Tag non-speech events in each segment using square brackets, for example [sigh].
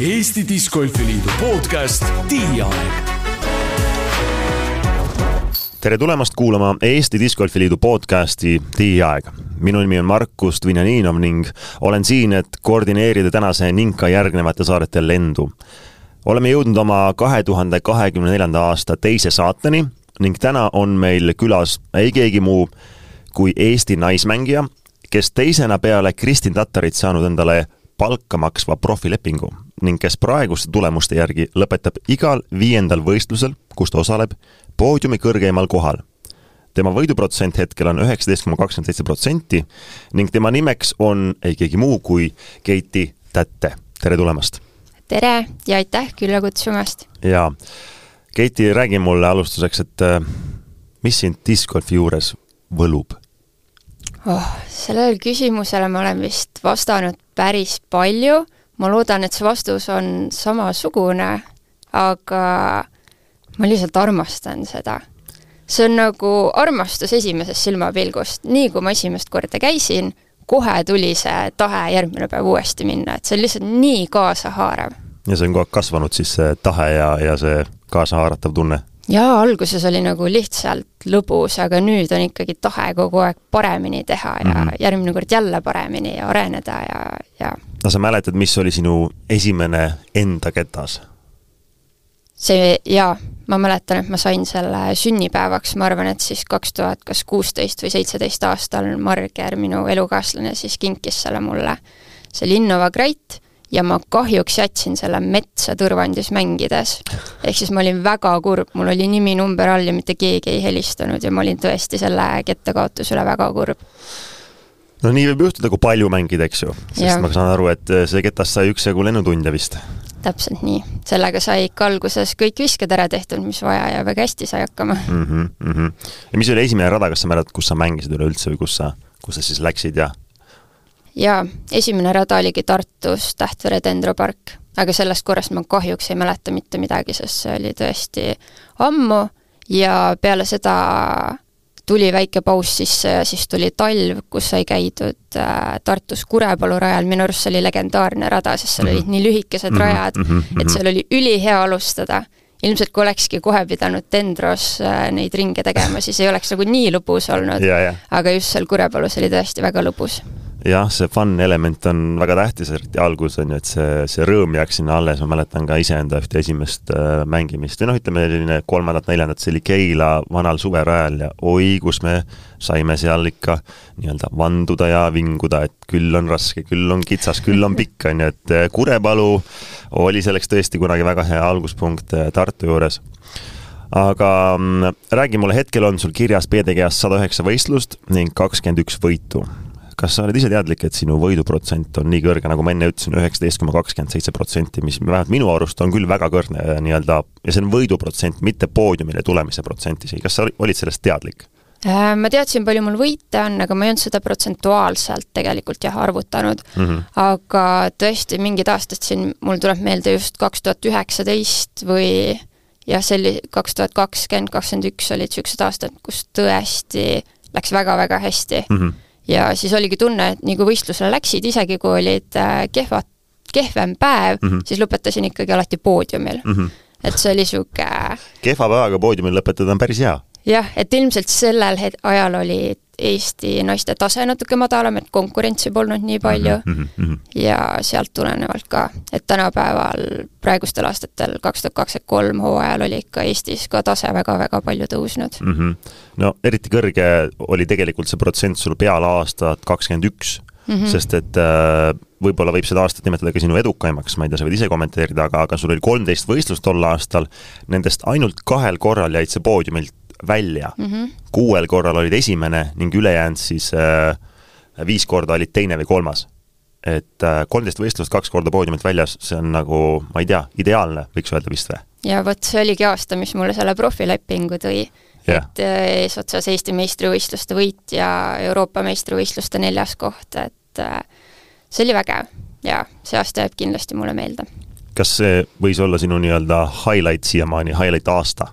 Eesti Discgolfi Liidu podcast Tiiaeg tere tulemast kuulama Eesti Discgolfi Liidu podcasti Tiiaeg. minu nimi on Markus Dvinjaninov ning olen siin, et koordineerida tänase ning ka järgnevate saadete lendu. oleme jõudnud oma kahe tuhande kahekümne neljanda aasta teise saateni ning täna on meil külas ei keegi muu kui Eesti naismängija, kes teisena peale Kristin Tatarit saanud endale palka maksva profilepingu ning kes praeguste tulemuste järgi lõpetab igal viiendal võistlusel, kus ta osaleb, poodiumi kõrgeimal kohal. tema võiduprotsent hetkel on üheksateist koma kakskümmend seitse protsenti ning tema nimeks on ei keegi muu kui Keiti Tätte. tere tulemast! tere ja aitäh külla kutsumast! jaa, Keiti, räägi mulle alustuseks, et äh, mis sind discgolfi juures võlub? oh,? sellele küsimusele ma olen vist vastanud päris palju, ma loodan, et see vastus on samasugune, aga ma lihtsalt armastan seda. see on nagu armastus esimesest silmapilgust, nii kui ma esimest korda käisin, kohe tuli see tahe järgmine päev uuesti minna, et see on lihtsalt nii kaasahaarav. ja see on kogu aeg kasvanud siis, see tahe ja, ja see kaasahaaratav tunne? jaa, alguses oli nagu lihtsalt lõbus, aga nüüd on ikkagi tahe kogu aeg paremini teha ja mm -hmm. järgmine kord jälle paremini ja areneda ja, ja no sa mäletad, mis oli sinu esimene enda ketas? see, jaa, ma mäletan, et ma sain selle sünnipäevaks, ma arvan, et siis kaks tuhat kas kuusteist või seitseteist aastal Marger, minu elukaaslane, siis kinkis selle mulle. see oli Innova Great ja ma kahjuks jätsin selle metsa Tõrvandis mängides. ehk siis ma olin väga kurb, mul oli nimi number all ja mitte keegi ei helistanud ja ma olin tõesti selle kettakaotuse üle väga kurb. No nii võib juhtuda, kui palju mängida, eks ju, sest ja. ma saan aru, et see ketast sai üksjagu lennutunde vist. täpselt nii, sellega sai ikka alguses kõik visked ära tehtud, mis vaja ja väga hästi sai hakkama mm. -hmm, mm -hmm. ja mis oli esimene rada, kas sa mäletad, kus sa mängisid üleüldse või kus sa, kus sa siis läksid ja jaa, esimene rada oligi Tartus Tähtvere dendropark, aga sellest korrast ma kahjuks ei mäleta mitte midagi, sest see oli tõesti ammu ja peale seda tuli väike paus sisse ja siis tuli talv, kus sai käidud äh, Tartus Kurepalu rajal, minu arust see oli legendaarne rada, sest seal mm -hmm. olid nii lühikesed mm -hmm. rajad mm, -hmm. et seal oli ülihea alustada. ilmselt kui olekski kohe pidanud Dendros äh, neid ringe tegema, siis ei oleks nagu nii lõbus olnud. aga just seal Kurepalus oli tõesti väga lõbus jah, see fun element on väga tähtis, eriti alguses on ju, et see, see rõõm jääks sinna alles, ma mäletan ka iseenda ühte esimest äh, mängimist. Või noh, ütleme selline kolmandat-neljandat, see oli Keila vanal suverajal ja oi, kus me saime seal ikka nii-öelda vanduda ja vinguda, et küll on raske, küll on kitsas, küll on pikk, on ju, et äh, Kurepalu oli selleks tõesti kunagi väga hea alguspunkt äh, Tartu juures. Aga mm, räägi mulle, hetkel on sul kirjas PDG-s sada üheksa võistlust ning kakskümmend üks võitu kas sa oled ise teadlik, et sinu võiduprotsent on nii kõrge, nagu ma enne ütlesin, üheksateist koma kakskümmend seitse protsenti, mis vähemalt minu arust on küll väga kõrge äh, nii-öelda, ja see on võiduprotsent, mitte poodiumile tulemise protsent isegi, kas sa olid sellest teadlik? Äh, ma teadsin, palju mul võite on, aga ma ei olnud seda protsentuaalselt tegelikult jah, arvutanud mm. -hmm. aga tõesti, mingid aastad siin, mul tuleb meelde just kaks tuhat üheksateist või jah, see oli kaks tuhat kakskümmend, kakskümmend üks olid niisugused aastad, kus tõesti läks väga-väga hästi mm. -hmm ja siis oligi tunne, et nii kui võistlusele läksid, isegi kui olid äh, kehvad, kehvem päev mm, -hmm. siis lõpetasin ikkagi alati poodiumil mm. -hmm. et see oli niisugune kehva päevaga poodiumil lõpetada on päris hea. jah, et ilmselt sellel ajal olid Eesti naiste tase natuke madalam, et konkurentsi polnud nii palju mm -hmm. ja sealt tulenevalt ka, et tänapäeval, praegustel aastatel, kaks tuhat kakskümmend kolm hooajal oli ikka Eestis ka tase väga-väga palju tõusnud mm. -hmm. no eriti kõrge oli tegelikult see protsent sul peale aastat kakskümmend üks, mhm. sest et äh, võib-olla võib seda aastat nimetada ka sinu edukaimaks, ma ei tea, sa võid ise kommenteerida, aga, aga sul oli kolmteist võistlust tol aastal, nendest ainult kahel korral jäid sa poodiumilt välja mm. -hmm. kuuel korral olid esimene ning ülejäänud siis äh, viis korda olid teine või kolmas. et äh, kolmteist võistlust, kaks korda poodiumilt väljas, see on nagu, ma ei tea, ideaalne, võiks öelda vist või? ja vot see oligi aasta, mis mulle selle profilepingu tõi yeah.. et äh, eesotsas Eesti meistrivõistluste võit ja Euroopa meistrivõistluste neljas koht, et äh, see oli vägev ja see aasta jääb kindlasti mulle meelde. kas see võis olla sinu nii-öelda highlight siiamaani, highlight aasta?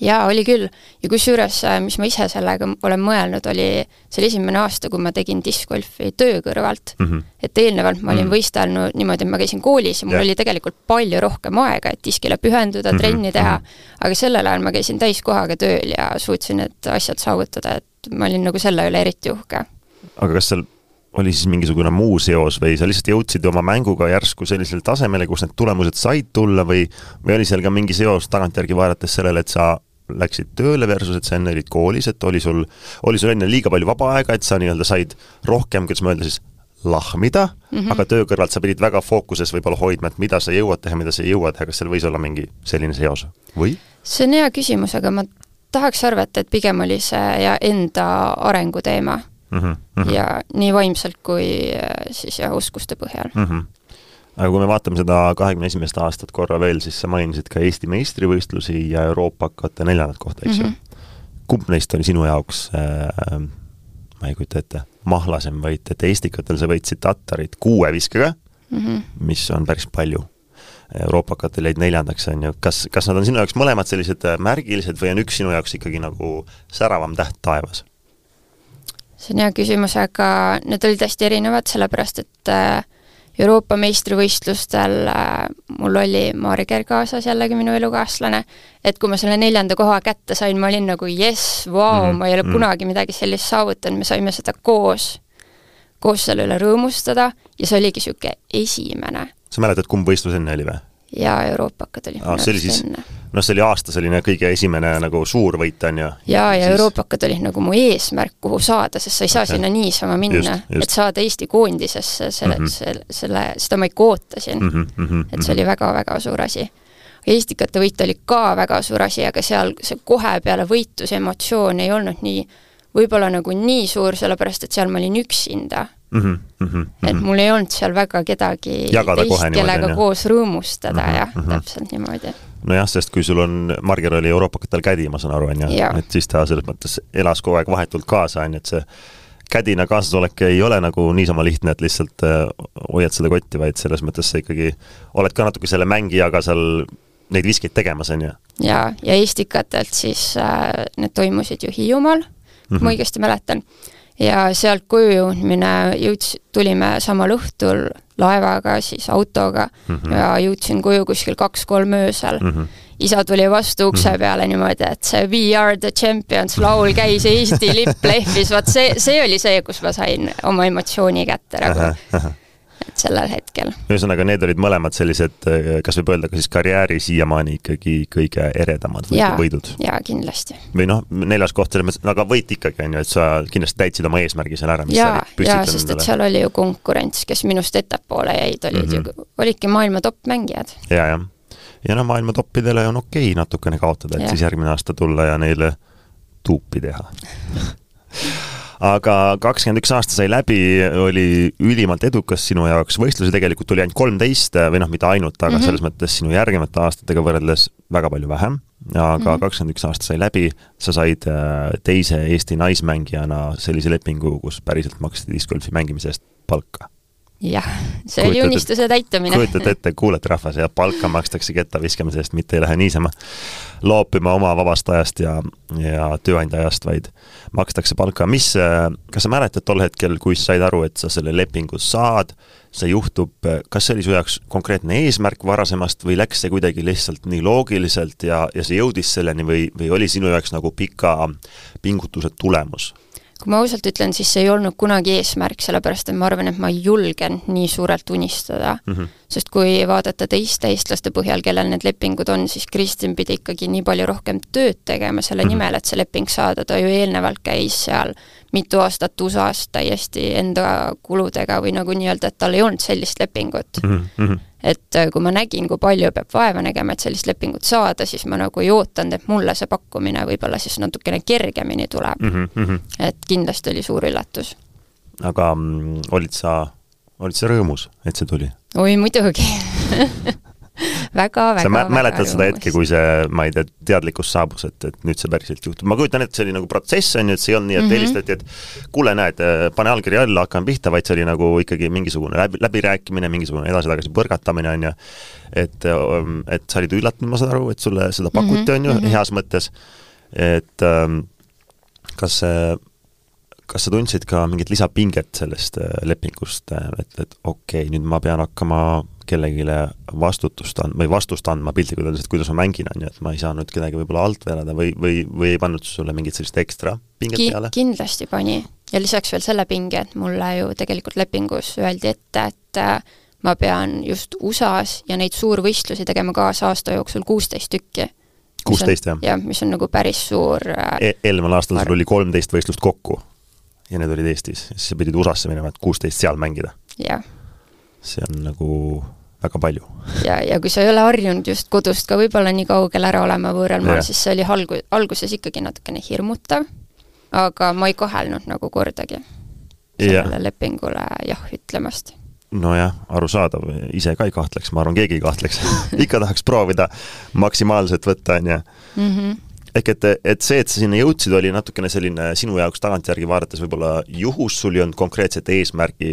Jaa, oli küll. ja kusjuures, äh, mis ma ise sellega olen mõelnud, oli, see oli esimene aasta, kui ma tegin discgolfi töö kõrvalt mm. -hmm. et eelnevalt ma olin mm -hmm. võistelnud niimoodi, et ma käisin koolis ja mul yeah. oli tegelikult palju rohkem aega, et diskile pühenduda mm, -hmm. trenni teha, mhm. aga sellel ajal ma käisin täiskohaga tööl ja suutsin need asjad saavutada, et ma olin nagu selle üle eriti uhke. aga kas seal oli siis mingisugune muu seos või sa lihtsalt jõudsid oma mänguga järsku sellisele tasemele, kus need tulemused said tulla või, või oli seal ka mingi seos tagantjärgi vaadates sellele, et sa läksid tööle versus, et sa enne olid koolis, et oli sul, oli sul enne liiga palju vaba aega, et sa nii-öelda said rohkem, kuidas ma öelda siis, lahmida mm, -hmm. aga töö kõrvalt sa pidid väga fookuses võib-olla hoidma, et mida sa jõuad teha, mida sa ei jõua teha, kas seal võis olla mingi selline seos või? see on hea küsimus, aga ma tahaks arvata, et pigem oli see ja enda arenguteema mm. -hmm. ja nii vaimselt kui äh, siis jah, oskuste põhjal mm. -hmm aga kui me vaatame seda kahekümne esimest aastat korra veel, siis sa mainisid ka Eesti meistrivõistlusi ja Euroopa hakata neljandat kohta, eks ju mm -hmm.. kumb neist oli sinu jaoks äh, ma ei kujuta ette, mahlasem võit, et Estikatel sa võitsid Tatarit kuue viskega mm, -hmm. mis on päris palju. Euroopakatel jäid neljandaks, on ju, kas, kas nad on sinu jaoks mõlemad sellised äh, märgilised või on üks sinu jaoks ikkagi nagu säravam täht taevas? see on hea küsimus, aga need olid hästi erinevad, sellepärast et äh, Euroopa meistrivõistlustel äh, mul oli Maarja Kerg kaasas jällegi minu elukaaslane, et kui ma selle neljanda koha kätte sain, ma olin nagu jess, vau, mhm, ma ei ole -hmm. kunagi midagi sellist saavutanud, me saime seda koos, koos selle üle rõõmustada ja see oligi niisugune esimene. sa mäletad, kumb võistlus enne oli või? Jaa, Euroopakad olid minu arust enne noh, see oli aasta selline kõige esimene nagu suur võit, on ju? jaa, ja siis... Euroopakad olid nagu mu eesmärk, kuhu saada, sest sa ei saa okay. sinna niisama minna, et saada Eesti koondisesse, selle mm, -hmm. selle, selle, seda ma ikka ootasin mm. -hmm. et see oli väga-väga suur asi. Eestikate võit oli ka väga suur asi, aga seal see kohe peale võitu, see emotsioon ei olnud nii, võib-olla nagu nii suur, sellepärast et seal ma olin üksinda Mm -hmm, mm -hmm. et mul ei olnud seal väga kedagi Jagada teist, kellega koos rõõmustada mm -hmm, jah mm, -hmm. täpselt niimoodi nojah, sest kui sul on, Marger oli Euroopatel kädi, ma saan aru, on ju, et siis ta selles mõttes elas kogu aeg vahetult kaasa, on ju, et see kädina kaasasolek ei ole nagu niisama lihtne, et lihtsalt äh, hoiad seda kotti, vaid selles mõttes sa ikkagi oled ka natuke selle mängijaga seal neid viskeid tegemas, on ju? jaa, ja Estikatelt siis äh, need toimusid ju Hiiumaal mm, -hmm. ma õigesti mäletan ja sealt koju jõudmine, jõuds, tulime samal õhtul laevaga, siis autoga mm -hmm. ja jõudsin koju kuskil kaks-kolm öösel mm. -hmm. isa tuli vastu ukse mhm. peale niimoodi, et see We are the champions laul käis, Eesti [laughs] lipp lehvis, vot see, see oli see, kus ma sain oma emotsiooni kätte nagu sellel hetkel. ühesõnaga, need olid mõlemad sellised, kas võib öelda ka siis karjääri siiamaani ikkagi kõige eredamad ja, võidud? jaa, kindlasti. või noh, neljas koht selles mõttes, aga võit ikkagi, on ju, et sa kindlasti täitsid oma eesmärgi seal ära, mis jaa, sa püstitanud jaa, sest et seal oli ju konkurents, kes minust ettepoole jäid, olid mm -hmm. ju, olidki maailma top-mängijad. jaa, jah. ja no maailma toppidele on okei natukene kaotada, et ja. siis järgmine aasta tulla ja neile tuupi teha [laughs] aga kakskümmend üks aasta sai läbi, oli ülimalt edukas sinu jaoks, võistlusi tegelikult oli ainult kolmteist või noh, mitte ainult, aga mm -hmm. selles mõttes sinu järgnevate aastatega võrreldes väga palju vähem, aga kakskümmend üks aasta sai läbi, sa said äh, teise Eesti naismängijana sellise lepingu, kus päriselt maksti discgolfi mängimise eest palka jah, see oli unistuse täitumine. kujutate ette, kuulete rahvas, ja palka makstakse ketta viskamise eest, mitte ei lähe niisama loopima oma vabast ajast ja, ja tööandja ajast, vaid makstakse palka. mis, kas sa mäletad tol hetkel, kui sa said aru, et sa selle lepingu saad, see juhtub, kas see oli su jaoks konkreetne eesmärk varasemast või läks see kuidagi lihtsalt nii loogiliselt ja, ja see jõudis selleni või, või oli sinu jaoks nagu pika pingutuse tulemus? Kui ma ausalt ütlen, siis see ei olnud kunagi eesmärk, sellepärast et ma arvan, et ma ei julgenud nii suurelt unistada mm. -hmm. sest kui vaadata teiste eestlaste põhjal, kellel need lepingud on, siis Kristjan pidi ikkagi nii palju rohkem tööd tegema selle mm -hmm. nimel, et see leping saada, ta ju eelnevalt käis seal mitu aastat USA-s täiesti enda kuludega või nagu nii-öelda, et tal ei olnud sellist lepingut mm. -hmm et äh, kui ma nägin, kui palju peab vaeva nägema, et sellist lepingut saada, siis ma nagu ei ootanud, et mulle see pakkumine võib-olla siis natukene kergemini tuleb mm. -hmm. et kindlasti oli suur üllatus. aga mm, olid sa, olid sa rõõmus, et see tuli? oi muidugi [laughs] [laughs] väga-väga sa mä- mäletad seda hetke, kui see, ma ei tea, teadlikkus saabus, et, et nüüd see päriselt juhtub, ma kujutan ette, see oli nagu protsess, on ju, et see ei olnud nii, et mm -hmm. helistati, et kuule, näed, pane allkiri alla, hakkame pihta, vaid see oli nagu ikkagi mingisugune läbi, läbirääkimine, mingisugune edasi-tagasi põrgatamine, on ju. et, et sa olid üllatunud, ma saan aru, et sulle seda pakuti mm, -hmm. on ju -hmm. heas mõttes, et kas see kas sa tundsid ka mingit lisapinget sellest äh, lepingust, äh, et, et okei okay,, nüüd ma pean hakkama kellelegi vastutust andma või vastust andma piltlikult öeldes, et kuidas ma mängin, on ju, et ma ei saanud kedagi võib-olla alt vedada või, või, või ei pannud sulle mingit sellist ekstra pinget Ki peale? kindlasti pani ja lisaks veel selle pinge, et mulle ju tegelikult lepingus öeldi ette, et äh, ma pean just USA-s ja neid suurvõistlusi tegema kaasa aasta jooksul kuusteist tükki. kuusteist, jah? jah, mis on nagu päris suur e eelmisel aastal sul oli kolmteist võistlust kokku ja need olid Eestis, siis sa pidid USA-sse minema, et kuusteist seal mängida. jah. see on nagu väga palju. ja, ja kui sa ei ole harjunud just kodust ka võib-olla nii kaugel ära olema võõral maal, siis see oli algu-, alguses ikkagi natukene hirmutav, aga ma ei kahelnud nagu kordagi sellele ja. lepingule jah ütlemast nojah, arusaadav, ise ka ei kahtleks, ma arvan, keegi ei kahtleks [laughs] ikka tahaks proovida maksimaalselt võtta, on ju. Mhm ehk et, et see, et sa sinna jõudsid, oli natukene selline sinu jaoks tagantjärgi vaadates võib-olla juhus, sul ei olnud konkreetset eesmärgi,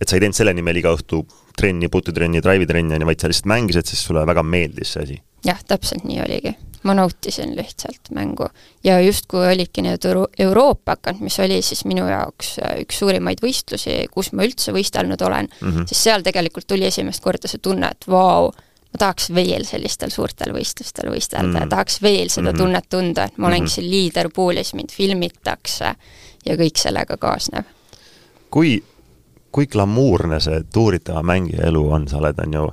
et sa ei teinud selle nimel iga õhtu trenni, putitrenni, drive'i-trenni, on ju, vaid sa lihtsalt mängisid, sest sulle väga meeldis see asi? jah, täpselt nii oligi. ma nautisin lihtsalt mängu. ja justkui olidki need Euro Euroopakad, mis oli siis minu jaoks äh, üks suurimaid võistlusi, kus ma üldse võistelnud olen mm, -hmm. siis seal tegelikult tuli esimest korda see tunne, et vau ma tahaks veel sellistel suurtel võistlustel võistelda mm. ja tahaks veel seda mm. tunnet tunda, et ma olengi mm. siin liiderpoolis, mind filmitakse ja kõik sellega kaasnev. kui, kui glamuurne see tuuritava mängija elu on, sa oled, on ju,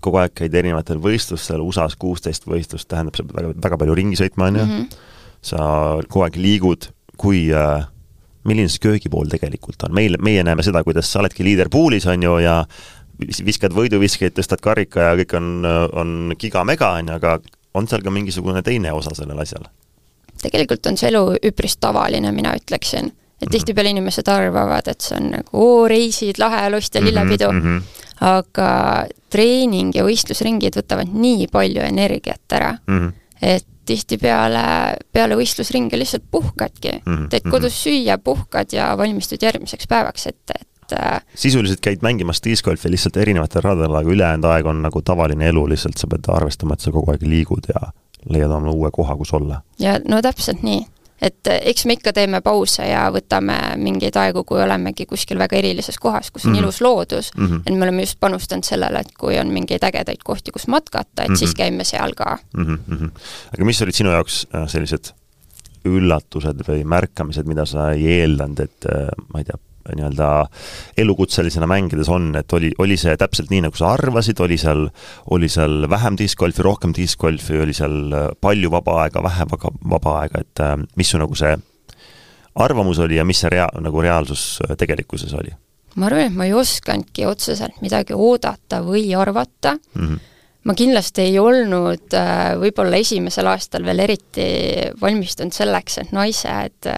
kogu aeg käid erinevatel võistlustel, USA-s kuusteist võistlust, tähendab, sa pead väga, väga palju ringi sõitma, on ju, mhm. sa kogu aeg liigud, kui äh, milline see köögipool tegelikult on, meil, meie näeme seda, kuidas sa oledki liiderpoolis, on ju, ja viskad võiduviskeid, tõstad karika ja kõik on, on giga-mega, on ju, aga on seal ka mingisugune teine osa sellel asjal? tegelikult on see elu üpris tavaline, mina ütleksin. Et -hmm. tihtipeale inimesed arvavad, et see on nagu oo, reisid, lahe lust ja lillepidu mm, -hmm. aga treening ja võistlusringid võtavad nii palju energiat ära mm, -hmm. et tihtipeale peale võistlusringi lihtsalt puhkadki mm, -hmm. teed kodus süüa, puhkad ja valmistud järgmiseks päevaks ette, et et äh, sisuliselt käid mängimas discgolfi lihtsalt erinevatel radadel, aga ülejäänud aeg on nagu tavaline elu, lihtsalt sa pead arvestama, et sa kogu aeg liigud ja leiad omale uue koha, kus olla. ja no täpselt nii et äh, eks me ikka teeme pause ja võtame mingeid aegu, kui olemegi kuskil väga erilises kohas, kus on mm -hmm. ilus loodus mm, -hmm. et me oleme just panustanud sellele, et kui on mingeid ägedaid kohti, kus matkata, et mm -hmm. siis käime seal ka mm. -hmm. aga mis olid sinu jaoks äh, sellised üllatused või märkamised, mida sa ei eeldanud, et ma ei tea, nii-öelda elukutselisena mängides on, et oli, oli see täpselt nii, nagu sa arvasid, oli seal, oli seal vähem discgolfi, rohkem discgolfi, oli seal palju vaba aega, vähe vaba, vaba aega, et äh, mis su nagu see arvamus oli ja mis see rea-, nagu reaalsus äh, tegelikkuses oli? ma arvan, et ma ei osanudki otseselt midagi oodata või arvata mm, -hmm ma kindlasti ei olnud äh, võib-olla esimesel aastal veel eriti valmistunud selleks, et naised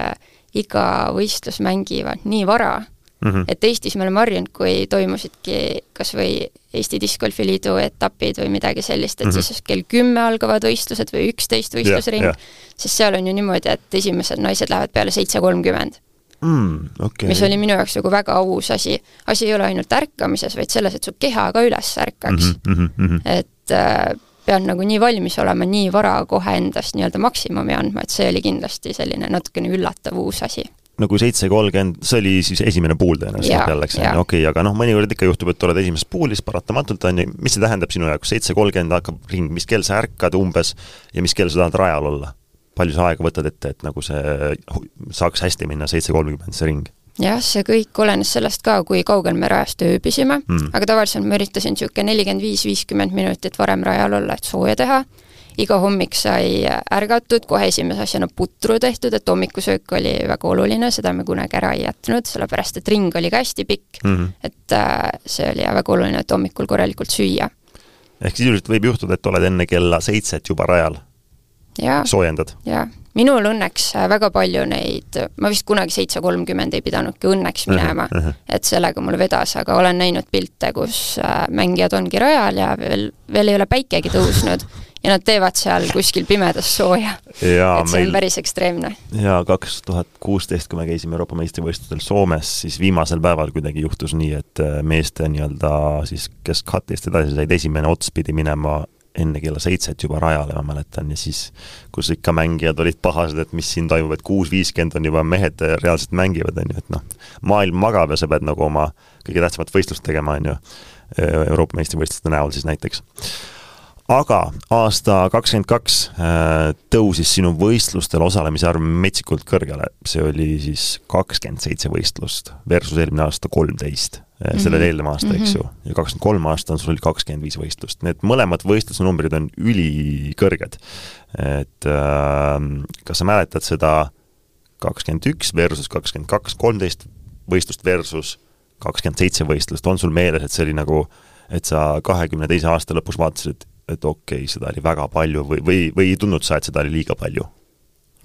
iga võistlus mängivad nii vara mm, -hmm. et Eestis me oleme harjunud, kui toimusidki kas või Eesti Discgolfi Liidu etapid või midagi sellist, et mm -hmm. siis kell kümme algavad võistlused või üksteist võistlusring yeah,, yeah. siis seal on ju niimoodi, et esimesed naised lähevad peale seitse kolmkümmend mm,. Okay. mis oli minu jaoks nagu väga aus asi. asi ei ole ainult ärkamises, vaid selles, et su keha ka üles ärkaks mm. -hmm, mm -hmm. et äh, pean nagu nii valmis olema, nii vara kohe endast nii-öelda maksimumi andma, et see oli kindlasti selline natukene üllatav uus asi nagu seitse kolmkümmend, see oli siis esimene pool tõenäoliselt jälleks, on ju, okei, aga noh, mõnikord ikka juhtub, et oled esimeses poolis paratamatult, on ju, mis see tähendab sinu jaoks, seitse kolmkümmend hakkab ring, mis kell sa ärkad umbes ja mis kell sa tahad rajal olla? palju sa aega võtad ette, et nagu see saaks hästi minna, seitse kolmkümmend see ring? Jah, see kõik olenes sellest ka, kui kaugel me rajast ööbisime mm., aga tavaliselt ma üritasin niisugune nelikümmend viis, viiskümmend minutit varem rajal olla, et sooja teha, iga hommik sai ärgatud, kohe esimese asjana putru tehtud, et hommikusöök oli väga oluline, seda me kunagi ära ei jätnud, sellepärast et ring oli ka hästi pikk mm, -hmm. et äh, see oli väga oluline, et hommikul korralikult süüa. ehk sisuliselt võib juhtuda, et oled enne kella seitset juba rajal? soojendad? jaa, minul õnneks äh, väga palju neid, ma vist kunagi seitse kolmkümmend ei pidanudki õnneks minema uh, -huh. et sellega mul vedas, aga olen näinud pilte, kus äh, mängijad ongi rajal ja veel, veel ei ole päikegi tõusnud ja nad teevad seal kuskil pimedas sooja. et see meil, on päris ekstreemne. jaa, kaks tuhat kuusteist, kui me käisime Euroopa meistrivõistlustel Soomes, siis viimasel päeval kuidagi juhtus nii, et äh, meeste nii-öelda siis, kes cut'ist edasi said, esimene ots pidi minema enne kella seitset juba rajale, ma mäletan, ja siis kus ikka mängijad olid pahased, et mis siin toimub, et kuus viiskümmend on juba mehed reaalselt mängivad, on ju, et noh, maailm magab ja sa pead nagu oma kõige tähtsamat võistlust tegema, on ju, Euroopa meistrivõistluste näol siis näiteks. Aga aasta kakskümmend kaks äh, tõusis sinu võistlustel osalemise arv metsikult kõrgele, see oli siis kakskümmend seitse võistlust versus eelmine aasta kolmteist, äh, sellele mm -hmm. eelneva aasta, eks ju, ja kakskümmend kolm aasta on sul oli kakskümmend viis võistlust, need mõlemad võistluse numbrid on ülikõrged. et äh, kas sa mäletad seda kakskümmend üks versus kakskümmend kaks, kolmteist võistlust versus kakskümmend seitse võistlust, on sul meeles, et see oli nagu et sa kahekümne teise aasta lõpus vaatasid, et okei okay,, seda oli väga palju või, või, või ei tundnud sa, et seda oli liiga palju?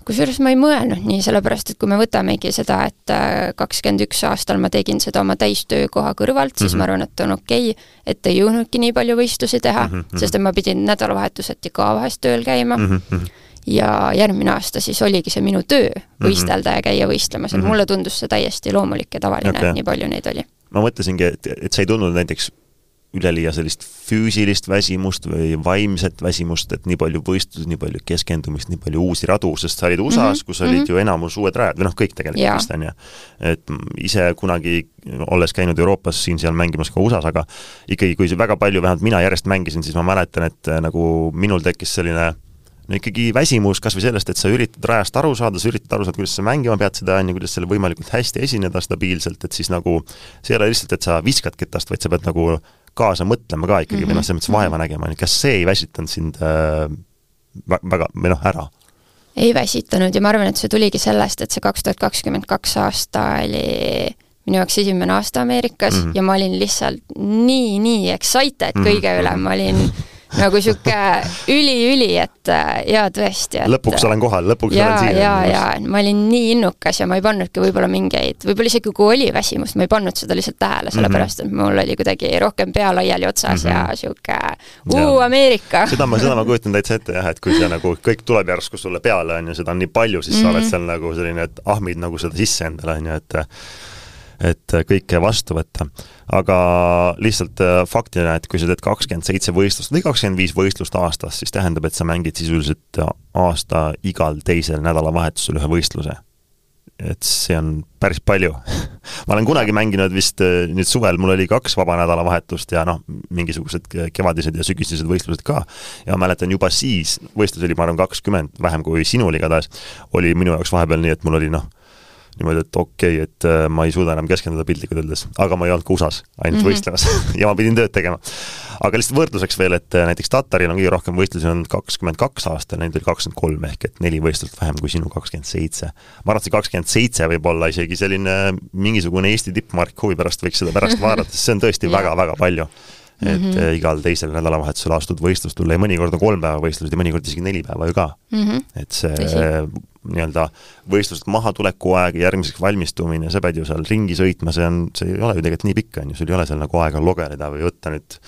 Kusjuures ma ei mõelnud nii, sellepärast et kui me võtamegi seda, et äh, kakskümmend üks aastal ma tegin seda oma täistöökoha kõrvalt, siis mm -hmm. ma arvan, et on okei okay,, et ei jõudnudki nii palju võistlusi teha mm, -hmm. sest et ma pidin nädalavahetuseti ka vahest tööl käima mm. -hmm ja järgmine aasta siis oligi see minu töö, mhm. võistelda mm -hmm. ja käia võistlemas, et mm -hmm. mulle tundus see täiesti loomulik ja tavaline okay., et nii palju neid oli. ma mõtlesingi, et, et sa ei tundnud näiteks üleliia sellist füüsilist väsimust või vaimset väsimust, et nii palju võistlusi, nii palju keskendumist, nii palju uusi radu, sest sa olid USA-s mm, -hmm. kus olid mm -hmm. ju enamus uued rajad, või noh, kõik tegelikult vist, on ju. et ise kunagi, olles käinud Euroopas siin-seal mängimas ka USA-s, aga ikkagi, kui väga palju, vähemalt mina järjest mängisin, siis ma mäletan, et äh, nagu minul tekkis selline no ikkagi väsimus kas või sellest, et sa üritad rajast aru saada, sa üritad aru saada, kuidas sa mängima pead seda, on ju, kuidas selle võimalikult hästi esineda stabiilselt, et siis nagu see ei ole lihtsalt, et sa viskad ketast, vaid sa pead nagu kaasa mõtlema ka ikkagi mm -hmm. või noh, selles mõttes vaeva nägema, kas see ei väsitanud sind äh, väga, või noh, ära? ei väsitanud ja ma arvan, et see tuligi sellest, et see kaks tuhat kakskümmend kaks aasta oli minu jaoks esimene aasta Ameerikas mm -hmm. ja ma olin lihtsalt nii, nii excited mm -hmm. kõige üle, ma olin nagu sihuke üli-üli, et äh, jaa, tõesti, et lõpuks olen kohal, lõpuks ja, olen siin. jaa, jaa, ma olin nii innukas ja ma ei pannudki võib-olla mingeid, võib-olla isegi kui oli väsimust, ma ei pannud seda lihtsalt tähele, sellepärast et mul oli kuidagi rohkem pea laiali otsas mm -hmm. ja sihuke uu, Ameerika. seda ma, seda ma kujutan täitsa ette jah, et kui see nagu kõik tuleb järsku sulle peale, on ju, seda on nii palju, siis mm -hmm. sa oled mhm. seal nagu selline, et ahmid nagu seda sisse endale, on ju, et et kõike vastu võtta. aga lihtsalt äh, faktina, et kui sa teed kakskümmend seitse võistlust või kakskümmend viis võistlust aastas, siis tähendab, et sa mängid sisuliselt aasta igal teisel nädalavahetusel ühe võistluse et see on päris palju [laughs] ma olen kunagi mänginud vist äh, nüüd suvel, mul oli kaks vaba nädalavahetust ja noh, mingisugused kevadised ja sügisesed võistlused ka. ja mäletan juba siis, võistlusi oli ma arvan kakskümmend, vähem kui sinul igatahes, oli minu jaoks vahepeal nii, et mul oli noh, niimoodi, et okei okay,, et äh, ma ei suuda enam keskenduda piltlikult öeldes, aga ma ei olnud ka USA-s ainult mm -hmm. võistlemas [laughs] ja ma pidin tööd tegema. aga lihtsalt võrdluseks veel, et äh, näiteks Tataril on kõige rohkem võistlusi olnud kakskümmend kaks aastat, neid oli kakskümmend kolm ehk et neli võistlust vähem kui sinu kakskümmend seitse. ma arvan, et see kakskümmend seitse võib olla isegi selline mingisugune Eesti tippmark, huvi pärast võiks seda pärast vaadata, sest see on tõesti väga-väga palju et mm -hmm. igal teisel nädalavahetusel astud võistlust tulla ja mõnikord on kolm päeva võistlused ja mõnikord isegi neli päeva ju ka mm. -hmm. et see nii-öelda võistlusest mahatuleku aeg ja järgmiseks valmistumine, sa pead ju seal ringi sõitma, see on, see ei ole ju tegelikult nii pikk, on ju, sul ei ole seal nagu aega logeleda või võtta nüüd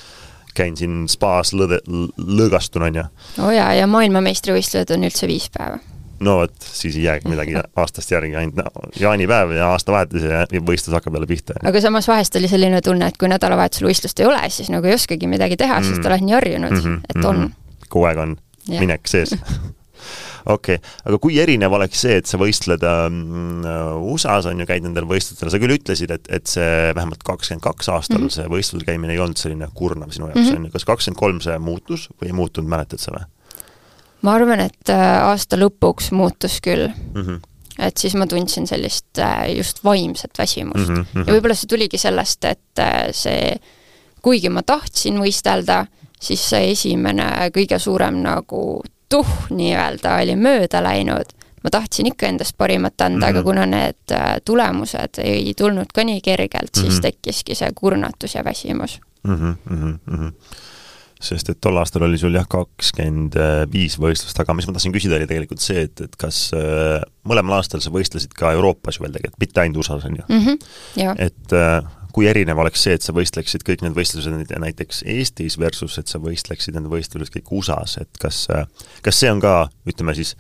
käin siin spaas lõde, lõõgastun, on ju. oo oh jaa, ja maailmameistrivõistlused on üldse viis päeva no vot, siis ei jäägi midagi [laughs] aastast järgi, ainult jaanipäev ja aastavahetus ja võistlus hakkab jälle pihta. aga samas vahest oli selline tunne, et kui nädalavahetusel võistlust ei ole, siis nagu ei oskagi midagi teha mm., sest oled nii harjunud mm, -hmm, et on mm. -hmm. kogu aeg on ja. minek sees [laughs] okei okay., aga kui erinev oleks see, et sa võistled ähm, USA-s on ju, käid nendel võistlustel, sa küll ütlesid, et, et see vähemalt kakskümmend kaks aastal mm -hmm. see võistlusel käimine ei olnud selline kurnav sinu jaoks mm, -hmm. on ju, kas kakskümmend kolm see muutus või ei muutunud, mäletad sa või? Ma arvan, et äh, aasta lõpuks muutus küll mm. -hmm et siis ma tundsin sellist äh, just vaimset väsimust mm. -hmm. ja võib-olla see tuligi sellest, et äh, see, kuigi ma tahtsin võistelda, siis see esimene kõige suurem nagu tuh nii-öelda oli mööda läinud. ma tahtsin ikka endast parimat anda mm, -hmm. aga mhm. kuna need tulemused ei tulnud ka nii kergelt, siis mm -hmm. tekkiski see kurnatus ja väsimus mm. -hmm, mm -hmm sest et tol aastal oli sul jah, kakskümmend viis võistlust, aga mis ma tahtsin küsida, oli tegelikult see, et, et kas äh, mõlemal aastal sa võistlesid ka Euroopas ju veel tegelikult, mitte ainult USA-s, on ju mm? -hmm, et äh, kui erinev oleks see, et sa võistleksid kõik need võistlused näiteks Eestis versus et sa võistleksid need võistlused kõik USA-s, et kas, äh, kas see on ka, ütleme siis,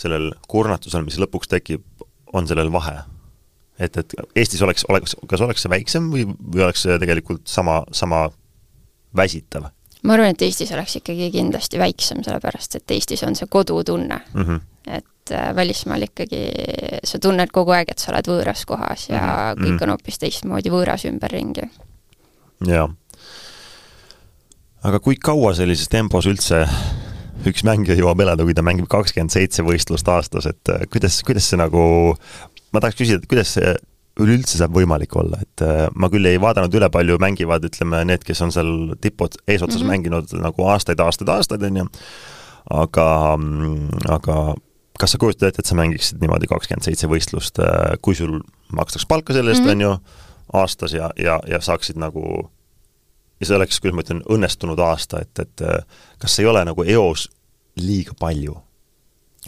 sellel kurnatusel, mis lõpuks tekib, on sellel vahe? et, et Eestis oleks, oleks, kas oleks see väiksem või, või oleks see tegelikult sama, sama väsitav? Ma arvan, et Eestis oleks ikkagi kindlasti väiksem, sellepärast et Eestis on see kodutunne mm. -hmm. et äh, välismaal ikkagi sa tunned kogu aeg, et sa oled võõras kohas ja mm -hmm. kõik on hoopis teistmoodi võõras ümberringi. jaa. aga kui kaua sellises tempos üldse üks mängija jõuab elada, kui ta mängib kakskümmend seitse võistlust aastas, et äh, kuidas, kuidas see nagu, ma tahaks küsida, et kuidas see üleüldse saab võimalik olla, et äh, ma küll ei vaadanud üle palju, mängivad, ütleme, need, kes on seal tipud eesotsas mm -hmm. mänginud nagu aastaid, aastaid, aastaid, on ju, aga, aga kas sa kujutad ette, et sa mängiksid niimoodi kakskümmend seitse võistlust, äh, kui sul makstaks palka selle eest mm, -hmm. on ju, aastas ja, ja, ja saaksid nagu ja see oleks, kuidas ma ütlen, õnnestunud aasta, et, et äh, kas ei ole nagu eos liiga palju?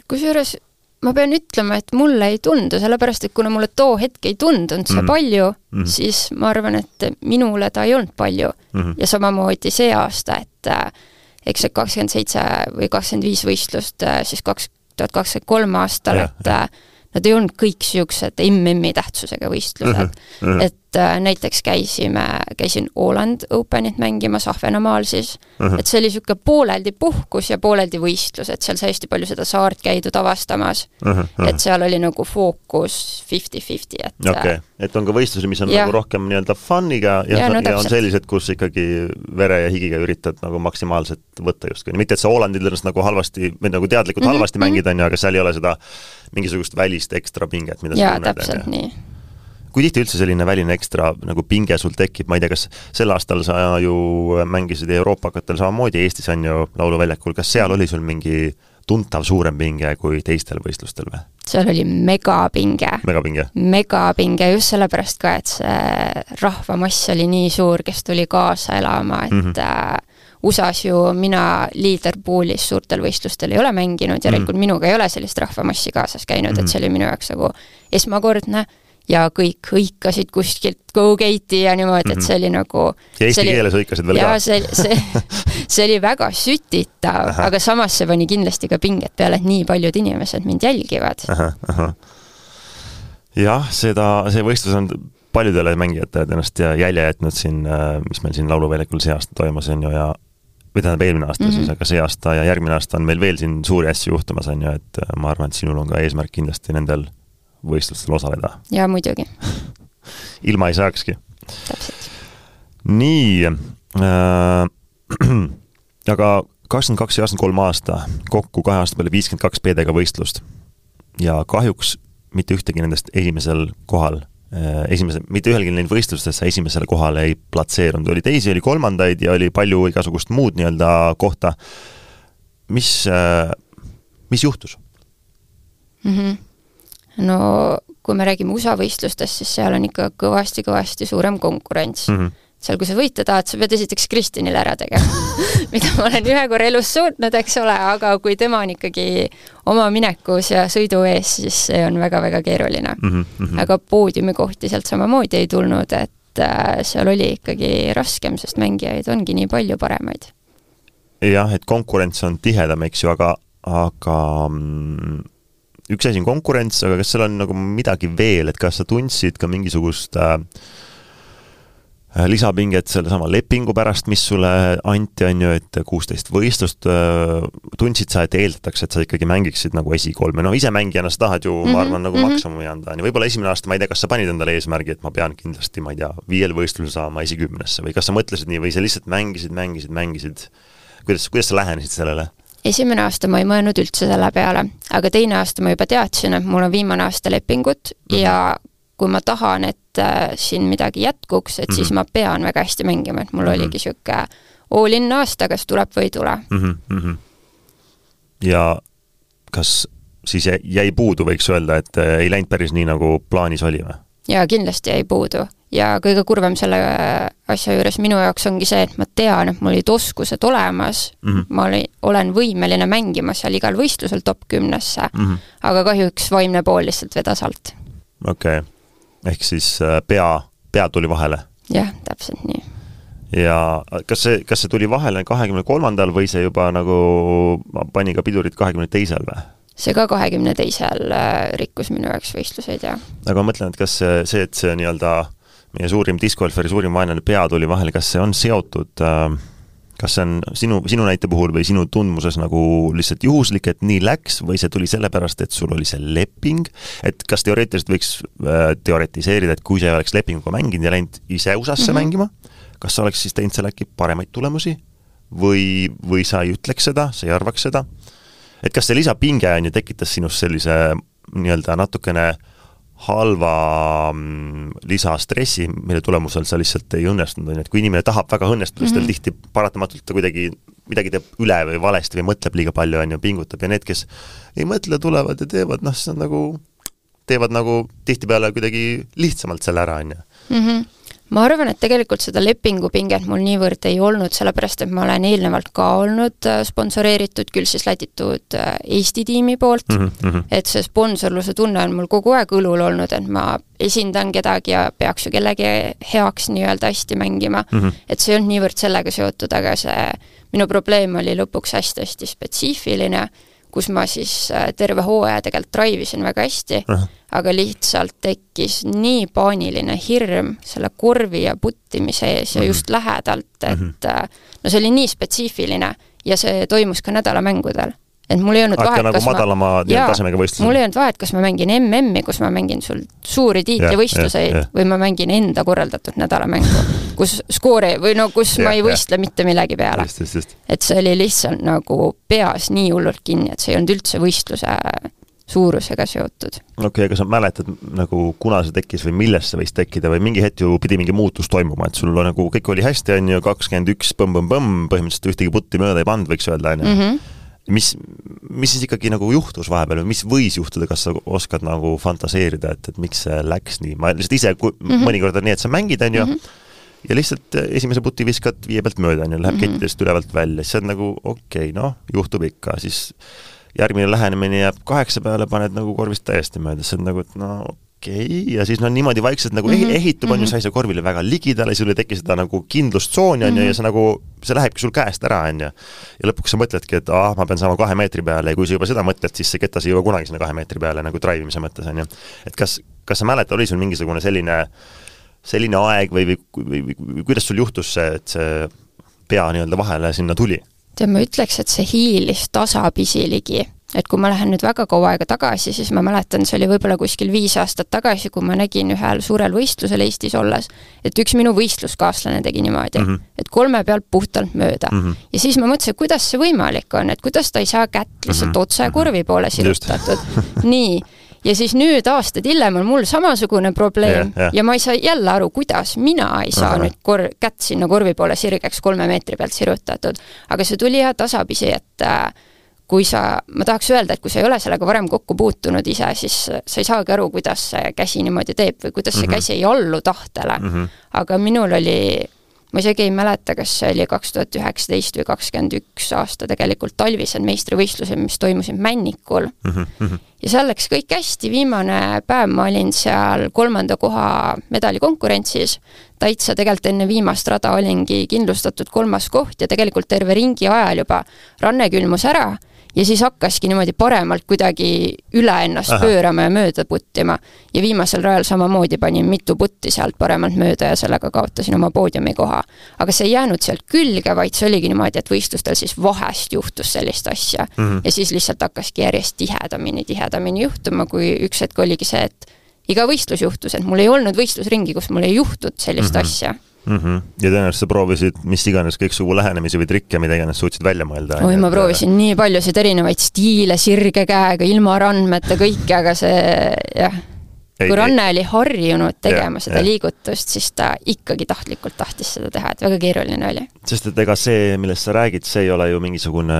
kusjuures ma pean ütlema, et mulle ei tundu, sellepärast et kuna mulle too hetk ei tundunud see mm -hmm. palju mm, -hmm. siis ma arvan, et minule ta ei olnud palju mm. -hmm. ja samamoodi see aasta, et äh, eks see kakskümmend seitse või kakskümmend viis võistlust äh, siis kaks tuhat kakskümmend kolm aastal, et ja. Äh, nad ei olnud kõik niisugused MM-i tähtsusega võistlused mm. -hmm. et näiteks käisime, käisin Åland Openit mängimas Ahvenamaal siis mm, -hmm. et see oli niisugune pooleldi puhkus ja pooleldi võistlus, et seal sai hästi palju seda saart käidud avastamas mm. -hmm. et seal oli nagu fookus fifty-fifty, et okei okay., et on ka võistlusi, mis on ja. nagu rohkem nii-öelda fun'iga ja, ja, no, ja on sellised, kus ikkagi vere ja higiga üritad nagu maksimaalselt võtta justkui, mitte et sa Ålandil ennast nagu halvasti või nagu teadlikult mm -hmm. halvasti mängid, on ju, aga seal ei ole seda mingisugust välist ekstra pinget, mida jaa, täpselt nii. Kui tihti üldse selline väline ekstra nagu pinge sul tekib, ma ei tea, kas sel aastal sa ju mängisid Euroopakatel samamoodi Eestis on ju Lauluväljakul, kas seal oli sul mingi tuntav suurem pinge kui teistel võistlustel või? seal oli megapinge. megapinge? megapinge just sellepärast ka, et see rahvamass oli nii suur, kes tuli kaasa elama, et mm -hmm USA-s ju mina leaderpoolis suurtel võistlustel ei ole mänginud, järelikult mm. minuga ei ole sellist rahvamassi kaasas käinud mm., et see oli minu jaoks nagu esmakordne ja kõik hõikasid kuskilt go gate'i ja niimoodi, et mhm. see oli nagu ja eesti keeles hõikasid veel ka? jaa, see, see, [laughs] see oli väga sütitav, aga samas see pani kindlasti ka pinget peale, et nii paljud inimesed mind jälgivad. jah, seda, see võistlus on paljudele mängijatele ennast jälje jätnud siin, äh, mis meil siin Lauluväljakul see aasta toimus, on ju, ja või tähendab, eelmine aasta mm -hmm. siis, aga see aasta ja järgmine aasta on meil veel siin suuri asju juhtumas, on ju, et äh, ma arvan, et sinul on ka eesmärk kindlasti nendel võistlustel osaleda. [laughs] jaa, muidugi ilma ei saakski. täpselt. nii äh,, [clears throat] aga kakskümmend kaks ja kakskümmend kolm aasta, kokku kahe aasta peale viiskümmend kaks PD-ga võistlust. ja kahjuks mitte ühtegi nendest esimesel kohal Äh, esimese, mitte ühelgi neil võistlustes sa esimesele kohale ei platseerunud, oli teisi, oli kolmandaid ja oli palju igasugust muud nii-öelda kohta. mis, äh, mis juhtus mm? -hmm. No kui me räägime USA võistlustest, siis seal on ikka kõvasti-kõvasti suurem konkurents mm. -hmm seal, kui sa võita tahad, sa pead esiteks Kristinile ära tegema [laughs] mida ma olen ühe korra elus suutnud, eks ole, aga kui tema on ikkagi oma minekus ja sõidu ees, siis see on väga-väga keeruline mm. -hmm. aga poodiumikohti sealt samamoodi ei tulnud, et äh, seal oli ikkagi raskem, sest mängijaid ongi nii palju paremaid. jah, et konkurents on tihedam, eks ju, aga, aga mm, üks asi on konkurents, aga kas seal on nagu midagi veel, et kas sa tundsid ka mingisugust äh, lisapinget sellesama lepingu pärast, mis sulle anti, on ju, et kuusteist võistlust, äh, tundsid sa, et eeldatakse, et sa ikkagi mängiksid nagu esikolme, no ise mängijana sa tahad ju mm, -hmm, ma mhm, arvan, nagu mm -hmm. maksimumi anda, on ju, võib-olla esimene aasta, ma ei tea, kas sa panid endale eesmärgi, et ma pean kindlasti, ma ei tea, viiel võistlusel saama esikümnesse või kas sa mõtlesid nii või sa lihtsalt mängisid, mängisid, mängisid, kuidas, kuidas sa lähenesid sellele? Esimene aasta ma ei mõelnud üldse selle peale, aga teine aasta ma juba teadsin, et mul on viimane aasta lepingut mm -hmm. ja kui ma tahan, et äh, siin midagi jätkuks, et mm -hmm. siis mhm. ma pean väga hästi mängima, et mul mm -hmm. oligi niisugune all-in aasta, kas tuleb või ei tule mm. -hmm. ja kas siis jäi puudu, võiks öelda, et äh, ei läinud päris nii, nagu plaanis oli või? ja kindlasti jäi puudu ja kõige kurvem selle asja juures minu jaoks ongi see, et ma tean, et mul olid oskused olemas mm, -hmm. ma olin, olen võimeline mängima seal igal võistlusel top kümnesse mm, -hmm. aga kahjuks vaimne pool lihtsalt vedas alt. okei okay., ehk siis äh, pea, pea tuli vahele? jah, täpselt nii. ja kas see, kas see tuli vahele kahekümne kolmandal või see juba nagu pani ka pidurit kahekümne teisel või? see ka kahekümne teisel äh, rikkus minu jaoks võistluseid, jah. aga ma mõtlen, et kas see, see, et see nii-öelda meie suurim discgolferi suurim vaenlane pea tuli vahele, kas see on seotud äh, kas see on sinu, sinu näite puhul või sinu tundmuses nagu lihtsalt juhuslik, et nii läks, või see tuli sellepärast, et sul oli see leping, et kas teoreetiliselt võiks äh, teoretiseerida, et kui sa ei oleks lepinguga mänginud ja läinud ise USA-sse mm -hmm. mängima, kas sa oleks siis teinud seal äkki paremaid tulemusi? või, või sa ei ütleks seda, sa ei arvaks seda? et kas see lisapinge, on ju, tekitas sinus sellise nii-öelda natukene äh, halva mm, lisastressi, mille tulemusel sa lihtsalt ei õnnestunud, on ju, et kui inimene tahab väga õnnestuda mm, -hmm. siis tal mhm. tihti paratamatult ta kuidagi midagi teeb üle või valesti või mõtleb liiga palju, on ju, pingutab ja need, kes ei mõtle, tulevad ja teevad, noh, siis nad nagu, teevad nagu tihtipeale kuidagi lihtsamalt selle ära, on ju. Ma arvan, et tegelikult seda lepingupinget mul niivõrd ei olnud, sellepärast et ma olen eelnevalt ka olnud äh, sponsoreeritud, küll siis läditud äh, Eesti tiimi poolt mm, -hmm. et see sponsorluse tunne on mul kogu aeg õlul olnud, et ma esindan kedagi ja peaks ju kellegi heaks nii-öelda hästi mängima mm. -hmm. et see ei olnud niivõrd sellega seotud, aga see minu probleem oli lõpuks hästi-hästi spetsiifiline kus ma siis äh, terve hooaja tegelikult drive isin väga hästi uh, -huh. aga lihtsalt tekkis nii paaniline hirm selle korvi ja puttimise ees ja uh -huh. just lähedalt, et uh -huh. no see oli nii spetsiifiline ja see toimus ka nädalamängudel et mul ei olnud vahet, nagu kas madalama ma jaa, tasemega võistlusel. mul ei olnud vahet, kas ma mängin MM-i, kus ma mängin sul suuri tiitlivõistluseid või ma mängin enda korraldatud nädalamängu, kus skoori või no kus ja, ma ei võistle ja. mitte millegi peale. et see oli lihtsalt nagu peas nii hullult kinni, et see ei olnud üldse võistluse suurusega seotud. okei okay,, aga sa mäletad nagu, kuna see tekkis või millest see võis tekkida või mingi hetk ju pidi mingi muutus toimuma, et sul nagu kõik oli hästi, on ju, kakskümmend üks põmm-põmm-põmm, põhimõtteliselt ühtegi putti mööda ei pannud, võiks öelda, on ju mhm mis, mis siis ikkagi nagu juhtus vahepeal või mis võis juhtuda, kas sa oskad nagu fantaseerida, et, et miks see läks nii, ma lihtsalt ise mm -hmm. mõnikord on nii, et sa mängid, on ju mm, -hmm. ja lihtsalt eh, esimese puti viskad viie pealt mööda, on ju, läheb mm -hmm. kettidest ülevalt välja, siis oled nagu okei okay,, noh, juhtub ikka, siis järgmine lähenemine jääb kaheksa peale, paned nagu korvist täiesti mööda, siis on nagu, et no okei okay., ja siis no niimoodi vaikselt nagu mm -hmm. ehitub, on ju, mhm. sa ei saa korvile väga ligidale, sul ei teki seda nagu kindlustsooni, on ju, ja mhm. sa nagu, see lähebki sul käest ära, on ju. ja lõpuks sa mõtledki, et ah, ma pean saama kahe meetri peale ja kui sa juba seda mõtled, siis see ketas ei jõua kunagi sinna kahe meetri peale nagu drive imise mõttes, on ju. et kas, kas sa mäletad, oli sul mingisugune selline, selline aeg või, või, või, või, või kuidas sul juhtus see, et see pea nii-öelda vahele sinna tuli? tead, ma ütleks, et see hiilis tasapisi ligi et kui ma lähen nüüd väga kaua aega tagasi, siis ma mäletan, see oli võib-olla kuskil viis aastat tagasi, kui ma nägin ühel suurel võistlusel Eestis olles, et üks minu võistluskaaslane tegi niimoodi mm, -hmm. et kolme pealt puhtalt mööda mm. -hmm. ja siis ma mõtlesin, kuidas see võimalik on, et kuidas ta ei saa kätt lihtsalt mm -hmm. otse korvi poole sirutatud. [laughs] nii, ja siis nüüd aastaid hiljem on mul samasugune probleem yeah, yeah. ja ma ei saa jälle aru, kuidas mina ei saa uh -huh. nüüd kor-, kätt sinna korvi poole sirgeks kolme meetri pealt sirutatud. aga see tuli jah tasapisi, et äh, kui sa, ma tahaks öelda, et kui sa ei ole sellega varem kokku puutunud ise, siis sa ei saagi aru, kuidas see käsi niimoodi teeb või kuidas see mm -hmm. käsi ei allu tahtele mm. -hmm. aga minul oli, ma isegi ei mäleta, kas see oli kaks tuhat üheksateist või kakskümmend üks aasta tegelikult talvised meistrivõistlused, mis toimusid Männikul mm. -hmm. ja seal läks kõik hästi, viimane päev ma olin seal kolmanda koha medalikonkurentsis, täitsa tegelikult enne viimast rada olingi kindlustatud kolmas koht ja tegelikult terve ringi ajal juba ranne külmus ära ja siis hakkaski niimoodi paremalt kuidagi üle ennast Aha. pöörama ja mööda puttima. ja viimasel rajal samamoodi panin mitu putti sealt paremalt mööda ja sellega kaotasin oma poodiumi koha. aga see ei jäänud sealt külge, vaid see oligi niimoodi, et võistlustel siis vahest juhtus sellist asja mm. -hmm. ja siis lihtsalt hakkaski järjest tihedamini, tihedamini juhtuma, kui üks hetk oligi see, et iga võistlus juhtus, et mul ei olnud võistlusringi, kus mul ei juhtunud sellist mm -hmm. asja mm. -hmm. ja tõenäoliselt sa proovisid mis iganes kõiksugu lähenemisi või trikke, mida iganes suutsid välja mõelda. oi, ma proovisin nii paljusid erinevaid stiile, sirge käega, ilma randmete, kõike, aga see jah, kui Ranne oli harjunud tegema Jah, seda jah. liigutust, siis ta ikkagi tahtlikult tahtis seda teha, et väga keeruline oli. sest et ega see, millest sa räägid, see ei ole ju mingisugune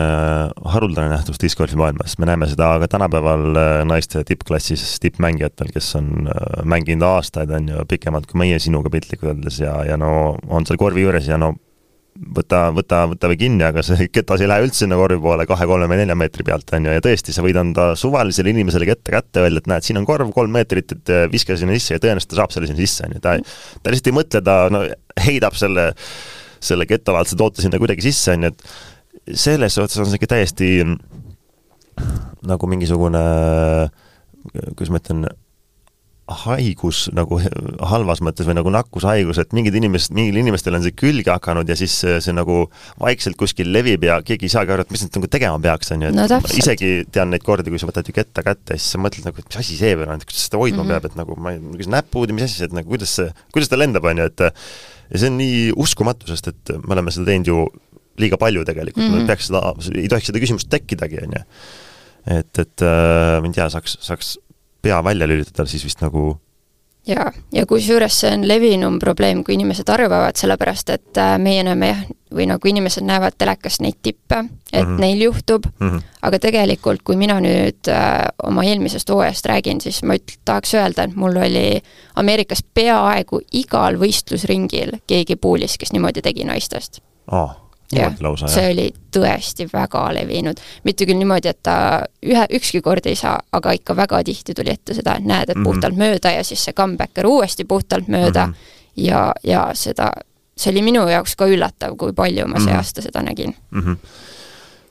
haruldane nähtus discgolfi maailmas, me näeme seda ka tänapäeval äh, naiste tippklassis tippmängijatel, kes on äh, mänginud aastaid, on ju, pikemalt kui meie sinuga piltlikult öeldes ja, ja no on seal korvi juures ja no võta, võta, võta või kinni, aga see [laughs] ketas ei lähe üldse sinna korvi poole kahe, kolme või nelja meetri pealt, on ju, ja tõesti, sa võid anda suvalisele inimesele kette kätte, öelda, et näed, siin on korv kolm meetrit, et äh, viska sinna sisse ja tõenäoliselt ta saab selle sinna sisse, on ju, ta ta lihtsalt ei mõtle, ta no heidab selle, selle kettalaadse toote sinna kuidagi sisse, on ju, et selles suhtes on see ikka täiesti nagu mingisugune, kuidas ma ütlen, haigus nagu halvas mõttes või nagu nakkushaigus, et mingid inimesed, mingil inimestel on see külge hakanud ja siis see, see nagu vaikselt kuskil levib ja keegi ei saagi aru, et mis nüüd nagu tegema peaks, on ju, et No täpselt. isegi tean neid kordi, kui sa võtad ju ketta kätte ja siis sa mõtled nagu, et mis asi see veel on, et kuidas seda hoidma Mhm. peab, et nagu ma ei, kas näpud ja mis asi see, et nagu kuidas see, kuidas ta lendab, on ju, et ja see on nii uskumatu, sest et me oleme seda teinud ju liiga palju tegelikult mm, -hmm. Mhm. peaks seda, ei tohiks seda küsimust tekkidagi, on ju. et, et äh, ma ei tea, saaks, saaks pea välja lülitada, siis vist nagu jaa, ja kusjuures see on levinum probleem, kui inimesed arvavad, sellepärast et äh, meie näeme jah, või nagu inimesed näevad telekast neid tippe, et mm. -hmm. neil juhtub, mm -hmm. aga tegelikult, kui mina nüüd äh, oma eelmisest hooajast räägin, siis ma üt-, tahaks öelda, et mul oli Ameerikas peaaegu igal võistlusringil keegi puulis, kes niimoodi tegi naistest. aa, jah, see oli tõesti väga levinud. mitte küll niimoodi, et ta ühe, ükski kord ei saa, aga ikka väga tihti tuli ette seda, et näed, et Mhm. puhtalt mööda ja siis see comebacker uuesti puhtalt mööda Mhm. ja, ja seda, see oli minu jaoks ka üllatav, kui palju ma see Mhm. aasta seda nägin. mm. -hmm.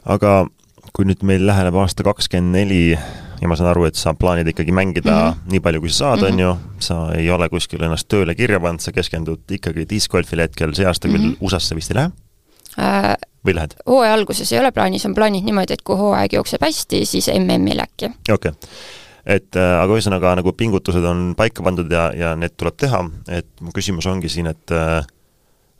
aga kui nüüd meil läheneb aasta kakskümmend neli ja ma saan aru, et sa plaanid ikkagi mängida mm. -hmm. nii palju, kui sa saad mm, Mhm. on ju, sa ei ole kuskil ennast tööle kirja pannud, sa keskendud ikkagi discgolfile hetkel, see aasta küll mm. -hmm. USA-sse vist ei lähe Äh, või lähed? hooaja alguses ei ole plaanis, on plaanid niimoodi, et kui hooaeg jookseb hästi, siis MM-il äkki. okei okay. et äh, aga ühesõnaga nagu pingutused on paika pandud ja, ja need tuleb teha, et mu küsimus ongi siin, et äh,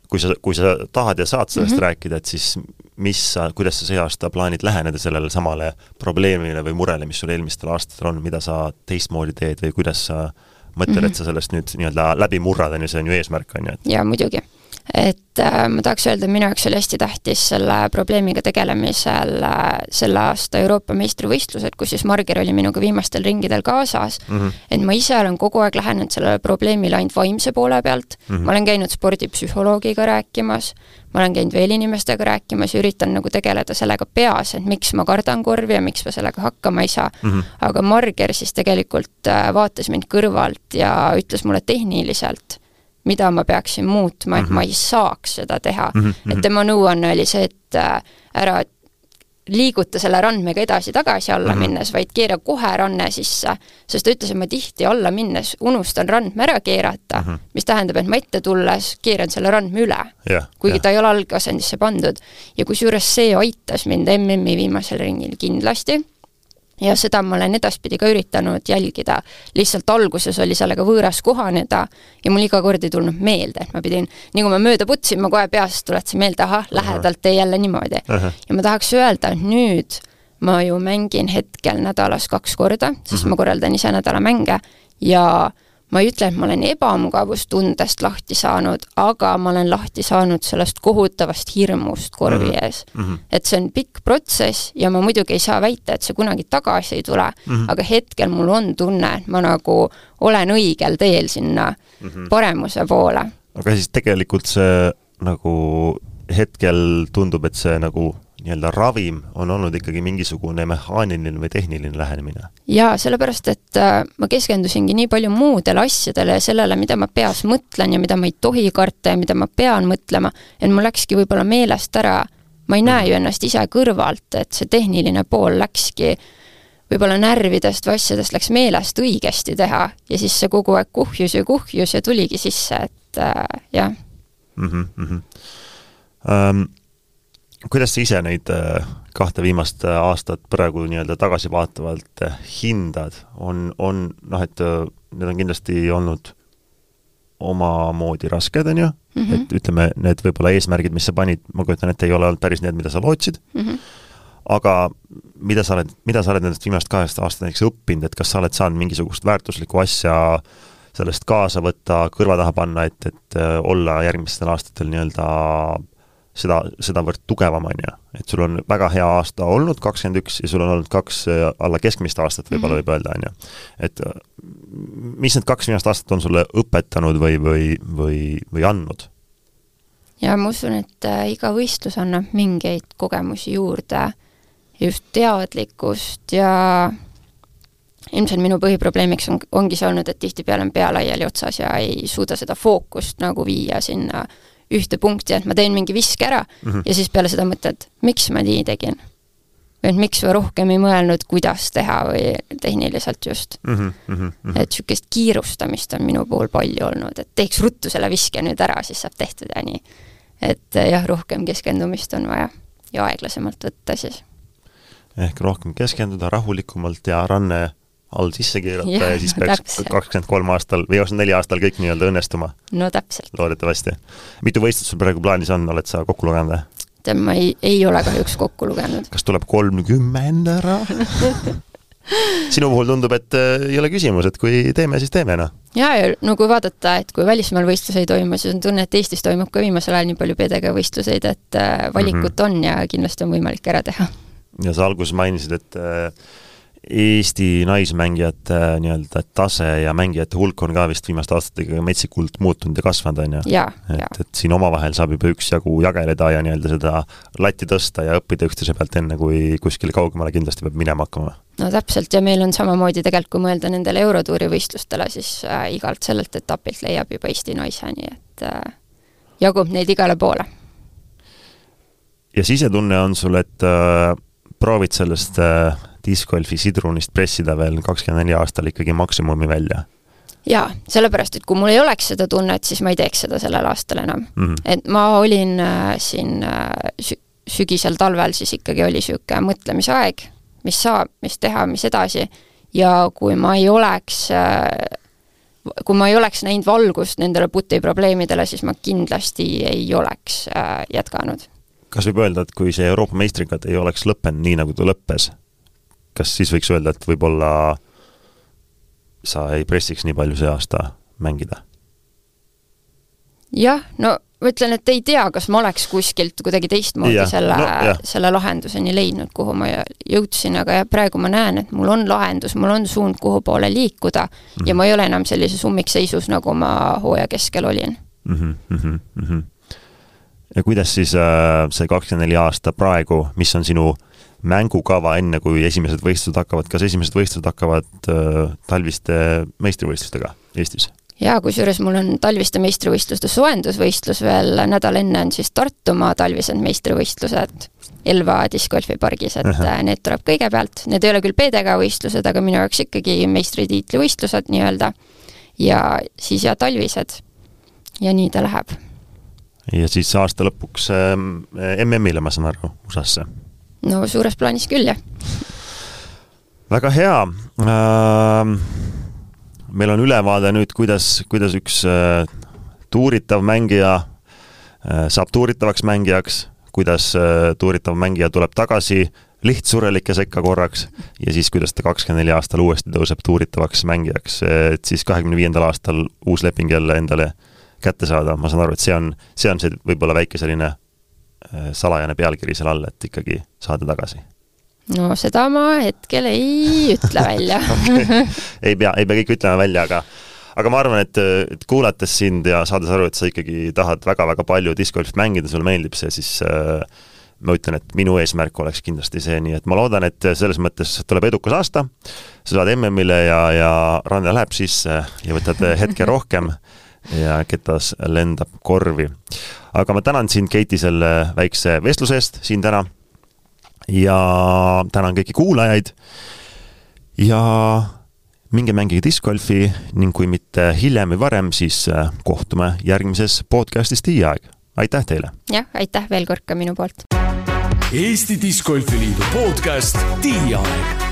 kui sa, kui sa tahad ja saad sellest mm Mhm. -hmm. rääkida, et siis mis sa, kuidas sa see aasta plaanid läheneda sellele samale probleemile või murele, mis sul eelmistel aastatel on, mida sa teistmoodi teed või kuidas sa mõtled mm, -hmm. Mhm. et sa sellest nüüd nii-öelda läbi murrad, on ju, see on ju eesmärk, on ju, et jaa, muidugi. Et äh, ma tahaks öelda, minu jaoks oli hästi tähtis selle probleemiga tegelemisel äh, selle aasta Euroopa meistrivõistlused, kus siis Marger oli minuga viimastel ringidel kaasas mm -hmm. et ma ise olen kogu aeg lähenenud sellele probleemile ainult vaimse poole pealt mm. -hmm. ma olen käinud spordipsühholoogiga rääkimas, ma olen käinud veel inimestega rääkimas ja üritan nagu tegeleda sellega peas, et miks ma kardan korvi ja miks ma sellega hakkama ei saa Mm -hmm. aga Marger siis tegelikult äh, vaatas mind kõrvalt ja ütles mulle tehniliselt, mida ma peaksin muutma, et Mhm. ma ei saaks seda teha Mhm, et mhm. tema nõuanne oli see, et äh, ära liiguta selle randmega edasi-tagasi alla Mhm. mm -hmm. minnes, vaid keera kohe ranne sisse, sest ta ütles, et ma tihti alla minnes unustan randme ära keerata mm, Mhm. -hmm. mis tähendab, et ma ette tulles keeran selle randme üle jah, kuigi jah. ta ei ole algasendisse pandud. ja kusjuures see aitas mind MM-i viimasel ringil kindlasti ja seda ma olen edaspidi ka üritanud jälgida, lihtsalt alguses oli sellega võõras kohaneda ja mul iga kord ei tulnud meelde, et ma pidin, nii kui ma mööda putsin, ma kohe peast tuletasin meelde, ahah, lähedalt tee jälle niimoodi. Ahah. ja ma tahaks öelda, et nüüd ma ju mängin hetkel nädalas kaks korda, sest mm -hmm. ma korraldan ise nädalamänge ja ma ei ütle, et ma olen ebamugavustundest lahti saanud, aga ma olen lahti saanud sellest kohutavast hirmust korvi Mhm. ees mm. -hmm. et see on pikk protsess ja ma muidugi ei saa väita, et see kunagi tagasi ei tule mm. -hmm. aga hetkel mul on tunne, et ma nagu olen õigel teel sinna mm. -hmm. paremuse poole. aga siis tegelikult see nagu hetkel tundub, et see nagu nii-öelda ravim on olnud ikkagi mingisugune mehaaniline või tehniline lähenemine. jaa, sellepärast, et äh, ma keskendusingi nii palju muudele asjadele ja sellele, mida ma peas mõtlen ja mida ma ei tohi karta ja mida ma pean mõtlema, et mul läkski võib-olla meelest ära, ma ei näe ju ennast ise kõrvalt, et see tehniline pool läkski võib-olla närvidest või asjadest läks meelest õigesti teha ja siis see kogu aeg kuhjus ja kuhjus ja tuligi sisse, et äh, jah. mm. -hmm. Um, kuidas sa ise neid äh, kahte viimast äh, aastat praegu nii-öelda tagasivaatavalt äh, hindad, on, on noh, et need on kindlasti olnud omamoodi rasked, on ju mm. -hmm. et ütleme, need võib-olla eesmärgid, mis sa panid, ma kujutan ette, ei ole olnud päris need, mida sa lootsid mm. -hmm. aga mida sa oled, mida sa oled nendest viimasest kahest aastast näiteks õppinud, et kas sa oled saanud mingisugust väärtuslikku asja sellest kaasa võtta, kõrva taha panna, et, et olla järgmistel aastatel nii-öelda seda, sedavõrd tugevam, on ju. et sul on väga hea aasta olnud, kakskümmend üks, ja sul on olnud kaks äh, alla keskmist aastat, võib-olla võib öelda, on ju. et äh, mis need kaks viimast aastat on sulle õpetanud või, või, või, või andnud? ja ma usun, et äh, iga võistlus annab mingeid kogemusi juurde, just teadlikkust ja ilmselt minu põhiprobleemiks on, ongi see olnud, et tihtipeale on pea laiali otsas ja ei suuda seda fookust nagu viia sinna ühte punkti, et ma teen mingi viske ära mm -hmm. ja siis peale seda mõtled, miks ma nii tegin. et miks ma rohkem ei mõelnud, kuidas teha või tehniliselt just mm. -hmm. et niisugust kiirustamist on minu puhul palju olnud, et teeks ruttu selle viske nüüd ära, siis saab tehtud ja nii et eh, jah, rohkem keskendumist on vaja ja aeglasemalt võtta siis. ehk rohkem keskenduda rahulikumalt ja ranne all sisse keerata ja, ja siis peaks kakskümmend kolm aastal või kakskümmend neli aastal kõik nii-öelda õnnestuma. no täpselt. loodetavasti. mitu võistlust sul praegu plaanis on, oled sa kokku lugenud või? tead, ma ei, ei ole kahjuks kokku lugenud. kas tuleb kolmkümmend ära [laughs] sinu puhul tundub, et äh, ei ole küsimus, et kui teeme, siis teeme, noh. ja, ja no kui vaadata, et kui välismaal võistlusi ei toimu, siis on tunne, et Eestis toimub ka viimasel ajal nii palju PDG võistluseid, et äh, valikut mm -hmm. on ja kindlasti on võimalik ära teha. ja sa alguses mainisid, et äh, Eesti naismängijate äh, nii-öelda tase ja mängijate hulk on ka vist viimaste aastatega metsikult muutunud ja kasvanud, on ju? et, et siin omavahel saab juba üksjagu jageleda ja nii-öelda seda latti tõsta ja õppida üksteise pealt, enne kui kuskile kaugemale kindlasti peab minema hakkama. no täpselt, ja meil on samamoodi tegelikult, kui mõelda nendele Eurotuuri võistlustele, siis äh, igalt sellelt etapilt leiab juba Eesti naise, nii et äh, jagub neid igale poole. ja sisetunne on sul, et äh, proovid sellest äh, discgolfi sidrunist pressida veel kakskümmend neli aastal ikkagi maksimumi välja? jaa, sellepärast, et kui mul ei oleks seda tunnet, siis ma ei teeks seda sellel aastal enam mm. -hmm. et ma olin äh, siin äh, sü-, sügisel-talvel, siis ikkagi oli niisugune mõtlemisaeg, mis saab, mis teha, mis edasi, ja kui ma ei oleks äh, kui ma ei oleks näinud valgust nendele puti probleemidele, siis ma kindlasti ei oleks äh, jätkanud. kas võib öelda, et kui see Euroopa meistrikad ei oleks lõppenud nii, nagu ta lõppes, kas siis võiks öelda, et võib-olla sa ei pressiks nii palju see aasta mängida? jah, no ma ütlen, et ei tea, kas ma oleks kuskilt kuidagi teistmoodi ja, selle no,, selle lahenduseni leidnud, kuhu ma jõudsin, aga jah, praegu ma näen, et mul on lahendus, mul on suund, kuhu poole liikuda mm -hmm. ja ma ei ole enam sellises ummikseisus, nagu ma hooaja keskel olin mm. -hmm, mm -hmm. ja kuidas siis äh, see kakskümmend neli aasta praegu, mis on sinu mängukava, enne kui esimesed võistlused hakkavad, kas esimesed võistlused hakkavad äh, talviste meistrivõistlustega Eestis? jaa, kusjuures mul on talviste meistrivõistluste soojendusvõistlus veel, nädal enne on siis Tartumaa talvised meistrivõistlused Elva diskgolfipargis, et uh -huh. need tuleb kõigepealt, need ei ole küll PDK võistlused, aga minu jaoks ikkagi meistritiitli võistlused nii-öelda, ja siis ja talvised. ja nii ta läheb. ja siis aasta lõpuks äh, MM-ile, ma saan aru, USA-sse no suures plaanis küll, jah. väga hea äh,. meil on ülevaade nüüd, kuidas, kuidas üks äh, tuuritav mängija äh, saab tuuritavaks mängijaks, kuidas äh, tuuritav mängija tuleb tagasi lihtsurelike sekka korraks ja siis, kuidas ta kakskümmend neli aastal uuesti tõuseb tuuritavaks mängijaks, et siis kahekümne viiendal aastal uus leping jälle endale kätte saada, ma saan aru, et see on, see on see võib-olla väike selline salajane pealkiri seal all, et ikkagi saada tagasi? no seda ma hetkel ei ütle välja [laughs] okay. ei pea, ei pea kõik ütlema välja, aga aga ma arvan, et, et kuulates sind ja saades aru, et sa ikkagi tahad väga-väga palju discgolfi mängida, sulle meeldib see, siis äh, ma ütlen, et minu eesmärk oleks kindlasti see, nii et ma loodan, et selles mõttes tuleb edukas aasta, sa saad MM-ile ja, ja Rande läheb sisse ja võtad hetke rohkem ja ketas lendab korvi. aga ma tänan sind, Keiti, selle väikse vestluse eest siin täna ja tänan kõiki kuulajaid ja minge mängige discgolfi ning kui mitte hiljem või varem, siis äh, kohtume järgmises podcastis Tiiaeg. aitäh teile! jah, aitäh veel kord ka minu poolt! Eesti Discgolfi Liidu podcast Tiiaeg